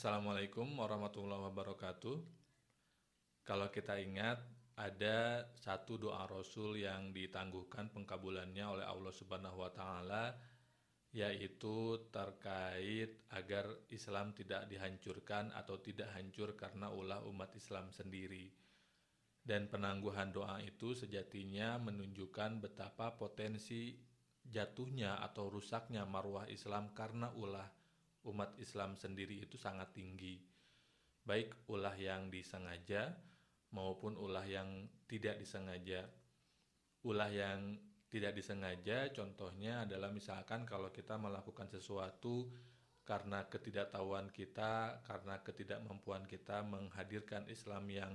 Assalamualaikum warahmatullahi wabarakatuh. Kalau kita ingat, ada satu doa Rasul yang ditangguhkan pengkabulannya oleh Allah Subhanahu wa taala yaitu terkait agar Islam tidak dihancurkan atau tidak hancur karena ulah umat Islam sendiri. Dan penangguhan doa itu sejatinya menunjukkan betapa potensi jatuhnya atau rusaknya marwah Islam karena ulah umat Islam sendiri itu sangat tinggi. Baik ulah yang disengaja maupun ulah yang tidak disengaja. Ulah yang tidak disengaja contohnya adalah misalkan kalau kita melakukan sesuatu karena ketidaktahuan kita, karena ketidakmampuan kita menghadirkan Islam yang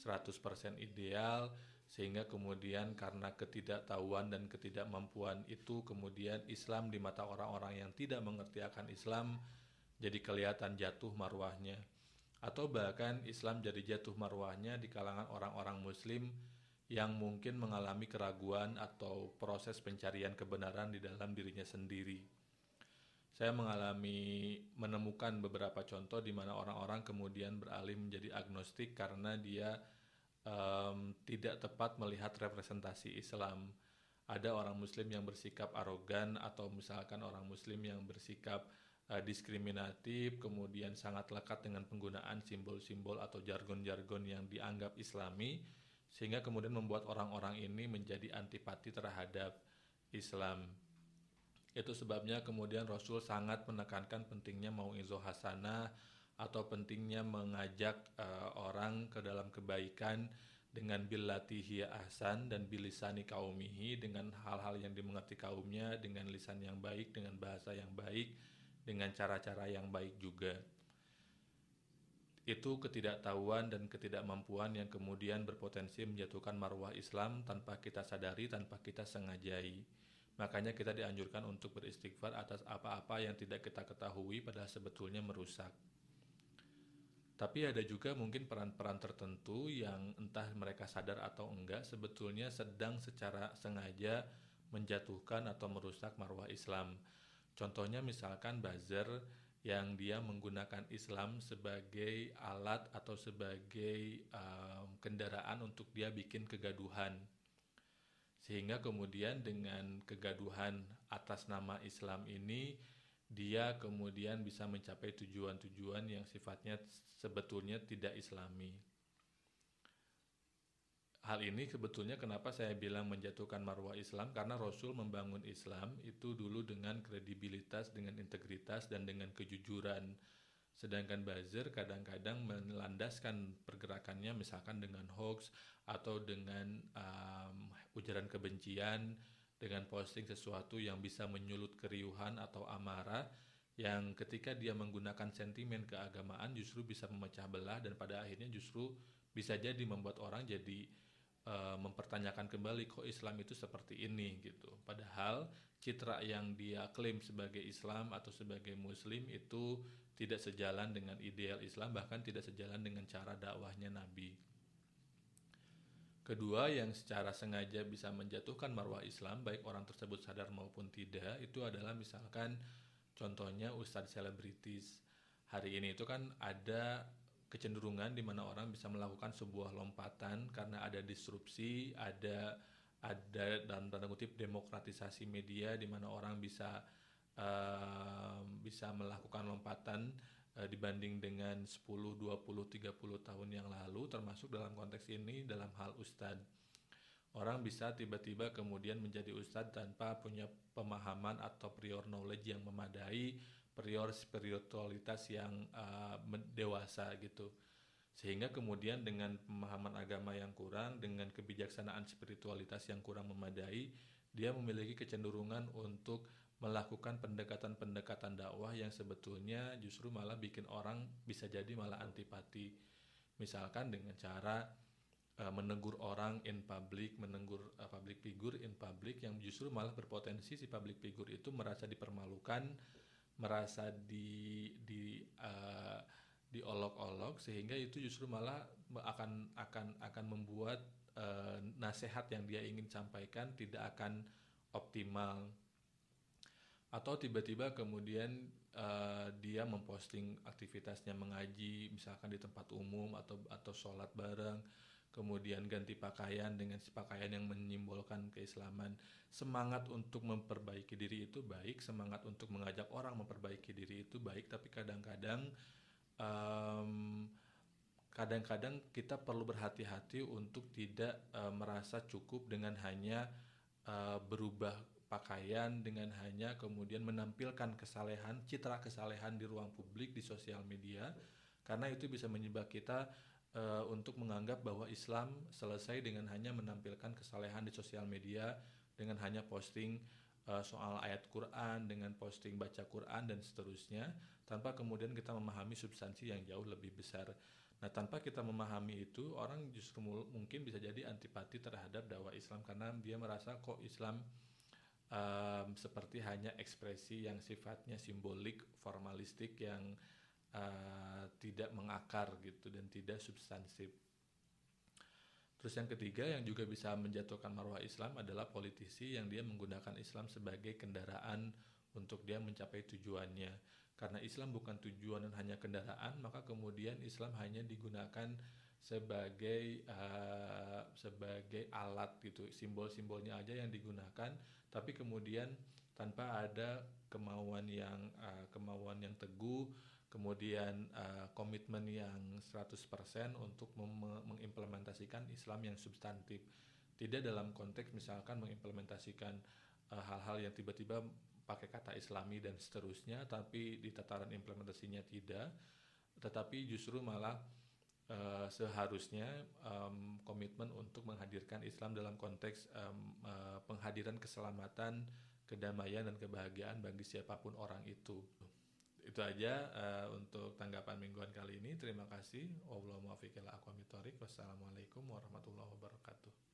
100% ideal sehingga kemudian karena ketidaktahuan dan ketidakmampuan itu kemudian Islam di mata orang-orang yang tidak mengerti akan Islam jadi kelihatan jatuh marwahnya atau bahkan Islam jadi jatuh marwahnya di kalangan orang-orang muslim yang mungkin mengalami keraguan atau proses pencarian kebenaran di dalam dirinya sendiri. Saya mengalami menemukan beberapa contoh di mana orang-orang kemudian beralih menjadi agnostik karena dia um, tidak tepat melihat representasi Islam. Ada orang Muslim yang bersikap arogan atau misalkan orang Muslim yang bersikap uh, diskriminatif, kemudian sangat lekat dengan penggunaan simbol-simbol atau jargon-jargon yang dianggap Islami, sehingga kemudian membuat orang-orang ini menjadi antipati terhadap Islam. Itu sebabnya kemudian Rasul sangat menekankan pentingnya mau izo hasanah atau pentingnya mengajak uh, orang ke dalam kebaikan dengan bilatihi ahsan dan bilisani kaumihi dengan hal-hal yang dimengerti kaumnya dengan lisan yang baik dengan bahasa yang baik dengan cara-cara yang baik juga itu ketidaktahuan dan ketidakmampuan yang kemudian berpotensi menjatuhkan marwah Islam tanpa kita sadari, tanpa kita sengajai. Makanya kita dianjurkan untuk beristighfar atas apa-apa yang tidak kita ketahui padahal sebetulnya merusak. Tapi ada juga mungkin peran-peran tertentu yang entah mereka sadar atau enggak sebetulnya sedang secara sengaja menjatuhkan atau merusak marwah Islam. Contohnya misalkan buzzer yang dia menggunakan Islam sebagai alat atau sebagai um, kendaraan untuk dia bikin kegaduhan. Sehingga kemudian dengan kegaduhan atas nama Islam ini dia kemudian bisa mencapai tujuan-tujuan yang sifatnya sebetulnya tidak islami. Hal ini sebetulnya kenapa saya bilang menjatuhkan marwah Islam karena Rasul membangun Islam itu dulu dengan kredibilitas, dengan integritas dan dengan kejujuran. Sedangkan buzzer kadang-kadang melandaskan pergerakannya misalkan dengan hoax atau dengan um, ujaran kebencian, dengan posting sesuatu yang bisa menyulut keriuhan atau amarah yang ketika dia menggunakan sentimen keagamaan justru bisa memecah belah dan pada akhirnya justru bisa jadi membuat orang jadi uh, mempertanyakan kembali kok Islam itu seperti ini gitu. Padahal citra yang dia klaim sebagai Islam atau sebagai Muslim itu tidak sejalan dengan ideal Islam bahkan tidak sejalan dengan cara dakwahnya Nabi. Kedua, yang secara sengaja bisa menjatuhkan marwah Islam, baik orang tersebut sadar maupun tidak, itu adalah misalkan contohnya ustadz selebritis. Hari ini itu kan ada kecenderungan di mana orang bisa melakukan sebuah lompatan karena ada disrupsi, ada ada dalam tanda kutip demokratisasi media di mana orang bisa uh, bisa melakukan lompatan uh, dibanding dengan 10, 20, 30 tahun yang lalu termasuk dalam konteks ini dalam hal ustad. Orang bisa tiba-tiba kemudian menjadi ustad tanpa punya pemahaman atau prior knowledge yang memadai, prior spiritualitas yang uh, dewasa gitu. Sehingga kemudian dengan pemahaman agama yang kurang, dengan kebijaksanaan spiritualitas yang kurang memadai, dia memiliki kecenderungan untuk melakukan pendekatan-pendekatan dakwah yang sebetulnya justru malah bikin orang bisa jadi malah antipati. Misalkan dengan cara uh, menegur orang in public, menegur uh, public figure in public yang justru malah berpotensi si public figure itu merasa dipermalukan, merasa di di uh, diolok-olok sehingga itu justru malah akan akan akan membuat uh, nasihat yang dia ingin sampaikan tidak akan optimal atau tiba-tiba kemudian uh, dia memposting aktivitasnya mengaji misalkan di tempat umum atau atau sholat bareng kemudian ganti pakaian dengan pakaian yang menyimbolkan keislaman. Semangat untuk memperbaiki diri itu baik semangat untuk mengajak orang memperbaiki diri itu baik tapi kadang-kadang um, kadang-kadang kita perlu berhati-hati untuk tidak uh, merasa cukup dengan hanya uh, berubah pakaian dengan hanya kemudian menampilkan kesalehan, citra kesalehan di ruang publik di sosial media karena itu bisa menyebabkan kita uh, untuk menganggap bahwa Islam selesai dengan hanya menampilkan kesalehan di sosial media dengan hanya posting uh, soal ayat Quran dengan posting baca Quran dan seterusnya tanpa kemudian kita memahami substansi yang jauh lebih besar. Nah, tanpa kita memahami itu, orang justru mungkin bisa jadi antipati terhadap dakwah Islam karena dia merasa kok Islam um, seperti hanya ekspresi yang sifatnya simbolik, formalistik yang uh, tidak mengakar gitu dan tidak substansif. Terus yang ketiga yang juga bisa menjatuhkan marwah Islam adalah politisi yang dia menggunakan Islam sebagai kendaraan untuk dia mencapai tujuannya karena Islam bukan tujuan dan hanya kendaraan maka kemudian Islam hanya digunakan sebagai uh, sebagai alat gitu simbol-simbolnya aja yang digunakan tapi kemudian tanpa ada kemauan yang uh, kemauan yang teguh kemudian uh, komitmen yang 100% untuk mengimplementasikan Islam yang substantif. Tidak dalam konteks misalkan mengimplementasikan hal-hal uh, yang tiba-tiba pakai kata islami dan seterusnya tapi di tataran implementasinya tidak tetapi justru malah uh, seharusnya um, komitmen untuk menghadirkan Islam dalam konteks um, uh, penghadiran keselamatan kedamaian dan kebahagiaan bagi siapa pun orang itu. Itu aja uh, untuk tanggapan mingguan kali ini. Terima kasih. Wassalamualaikum warahmatullahi wabarakatuh